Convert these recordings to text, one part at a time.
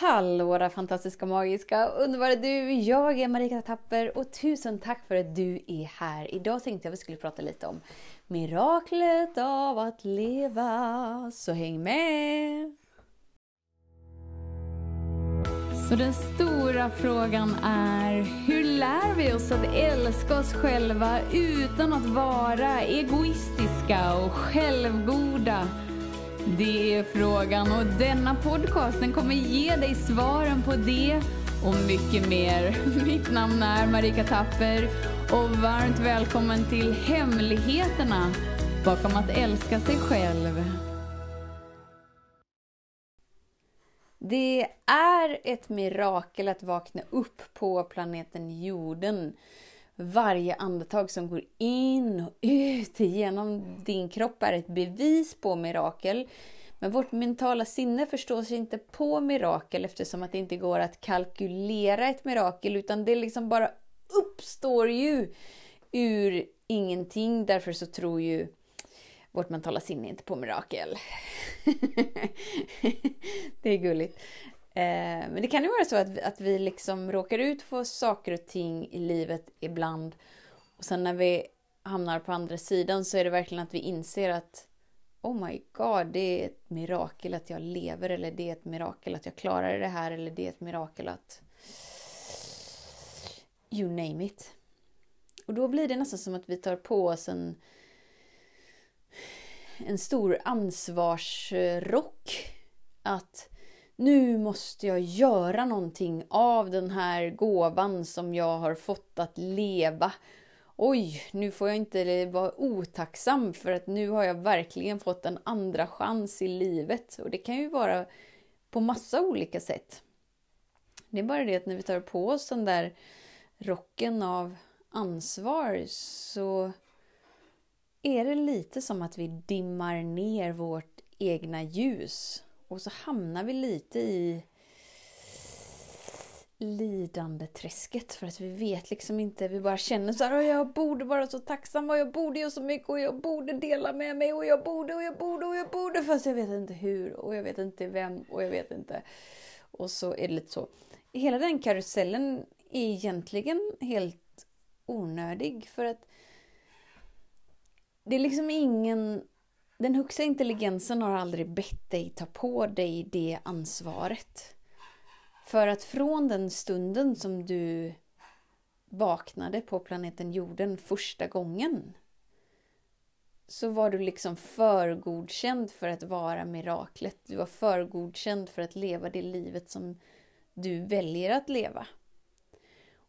Hallå där fantastiska, magiska, underbara du! Jag är Marika Tapper och tusen tack för att du är här. Idag tänkte jag att vi skulle prata lite om miraklet av att leva. Så häng med! Så den stora frågan är, hur lär vi oss att älska oss själva utan att vara egoistiska och självgoda? Det är frågan och denna podcast den kommer ge dig svaren på det och mycket mer. Mitt namn är Marika Tapper och varmt välkommen till Hemligheterna bakom att älska sig själv. Det är ett mirakel att vakna upp på planeten jorden. Varje andetag som går in och ut genom din kropp är ett bevis på mirakel. Men vårt mentala sinne förstår sig inte på mirakel eftersom att det inte går att kalkylera ett mirakel utan det liksom bara uppstår ju ur ingenting. Därför så tror ju vårt mentala sinne inte på mirakel. det är gulligt. Eh, men det kan ju vara så att vi, att vi liksom råkar ut för saker och ting i livet ibland. Och sen när vi hamnar på andra sidan så är det verkligen att vi inser att Oh my god, det är ett mirakel att jag lever eller det är ett mirakel att jag klarar det här eller det är ett mirakel att... You name it. Och då blir det nästan som att vi tar på oss en en stor ansvarsrock. Att nu måste jag göra någonting av den här gåvan som jag har fått att leva. Oj, nu får jag inte vara otacksam för att nu har jag verkligen fått en andra chans i livet. Och det kan ju vara på massa olika sätt. Det är bara det att när vi tar på oss den där rocken av ansvar så är det lite som att vi dimmar ner vårt egna ljus. Och så hamnar vi lite i lidandeträsket för att vi vet liksom inte, vi bara känner så här, jag borde vara så tacksam och jag borde göra så mycket och jag borde dela med mig och jag borde och jag borde och jag borde fast jag vet inte hur och jag vet inte vem och jag vet inte. Och så är det lite så. Hela den karusellen är egentligen helt onödig för att det är liksom ingen... Den högsta intelligensen har aldrig bett dig ta på dig det ansvaret. För att från den stunden som du vaknade på planeten jorden första gången så var du liksom förgodkänd för att vara miraklet. Du var förgodkänd för att leva det livet som du väljer att leva.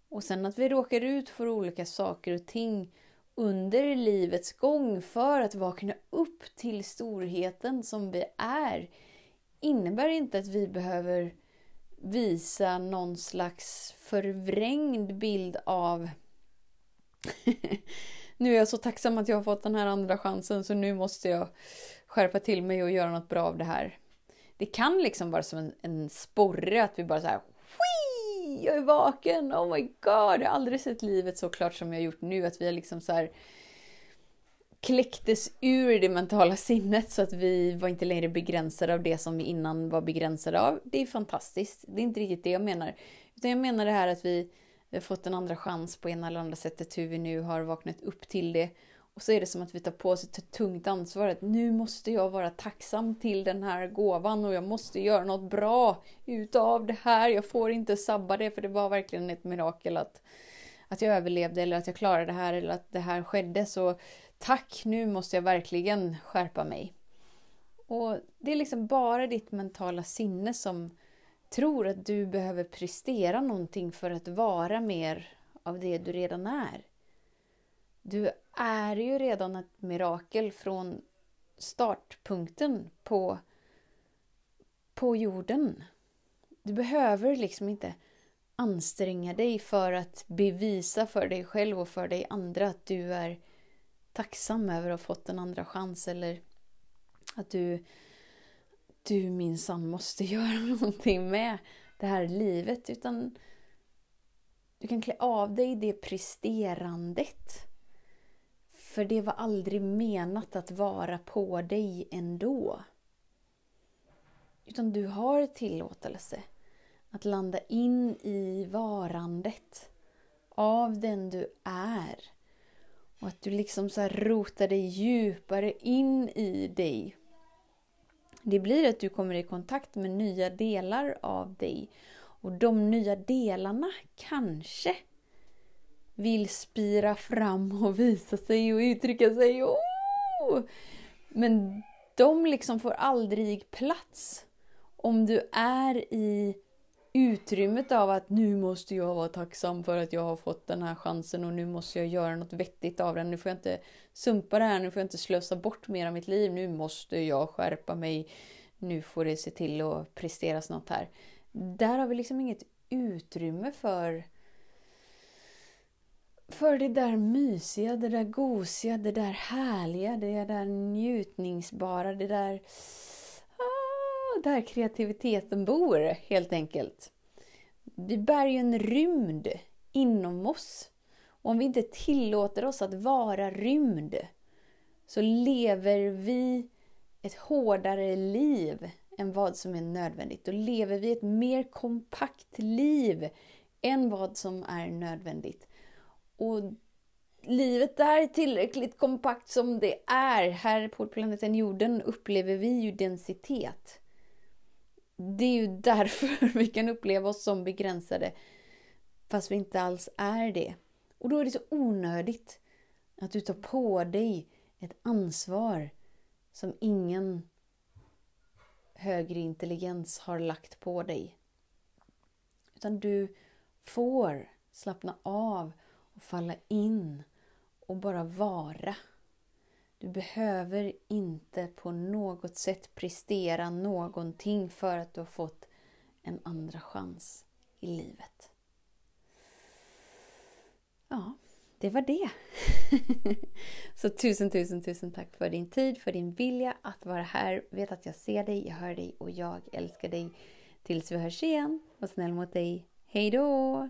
Och sen att vi råkar ut för olika saker och ting under livets gång för att vakna upp till storheten som vi är innebär inte att vi behöver visa någon slags förvrängd bild av nu är jag så tacksam att jag har fått den här andra chansen så nu måste jag skärpa till mig och göra något bra av det här. Det kan liksom vara som en, en sporre att vi bara så här jag är vaken, oh my god, jag har aldrig sett livet så klart som jag gjort nu. Att vi har liksom så här kläcktes ur det mentala sinnet så att vi var inte längre begränsade av det som vi innan var begränsade av. Det är fantastiskt. Det är inte riktigt det jag menar. Utan jag menar det här att vi, vi har fått en andra chans på ena eller andra sättet hur vi nu har vaknat upp till det och så är det som att vi tar på oss ett tungt ansvar. Att nu måste jag vara tacksam till den här gåvan och jag måste göra något bra utav det här. Jag får inte sabba det för det var verkligen ett mirakel att, att jag överlevde eller att jag klarade det här eller att det här skedde. Så tack, nu måste jag verkligen skärpa mig. Och Det är liksom bara ditt mentala sinne som tror att du behöver prestera någonting för att vara mer av det du redan är. Du är ju redan ett mirakel från startpunkten på, på jorden. Du behöver liksom inte anstränga dig för att bevisa för dig själv och för dig andra att du är tacksam över att ha fått en andra chans eller att du, du minsann måste göra någonting med det här livet. Utan du kan klä av dig det presterandet för det var aldrig menat att vara på dig ändå. Utan du har tillåtelse Att landa in i varandet av den du är. Och att du liksom så rotar dig djupare in i dig. Det blir att du kommer i kontakt med nya delar av dig. Och de nya delarna kanske vill spira fram och visa sig och uttrycka sig. Oh! Men de liksom får aldrig plats om du är i utrymmet av att nu måste jag vara tacksam för att jag har fått den här chansen och nu måste jag göra något vettigt av den. Nu får jag inte sumpa det här, nu får jag inte slösa bort mer av mitt liv. Nu måste jag skärpa mig. Nu får det se till att presteras något här. Där har vi liksom inget utrymme för för det där mysiga, det där gosiga, det där härliga, det där njutningsbara, det där ah, där kreativiteten bor helt enkelt. Vi bär ju en rymd inom oss. Och om vi inte tillåter oss att vara rymd så lever vi ett hårdare liv än vad som är nödvändigt. Då lever vi ett mer kompakt liv än vad som är nödvändigt. Och livet är tillräckligt kompakt som det är. Här på planeten jorden upplever vi ju densitet det är ju därför vi kan uppleva oss som begränsade fast vi inte alls är det. Och då är det så onödigt att du tar på dig ett ansvar som ingen högre intelligens har lagt på dig. Utan du får slappna av och falla in och bara vara. Du behöver inte på något sätt prestera någonting för att du har fått en andra chans i livet. Ja, det var det. Så tusen, tusen, tusen tack för din tid, för din vilja att vara här. Vet att jag ser dig, jag hör dig och jag älskar dig. Tills vi hörs igen. Var snäll mot dig. Hej då!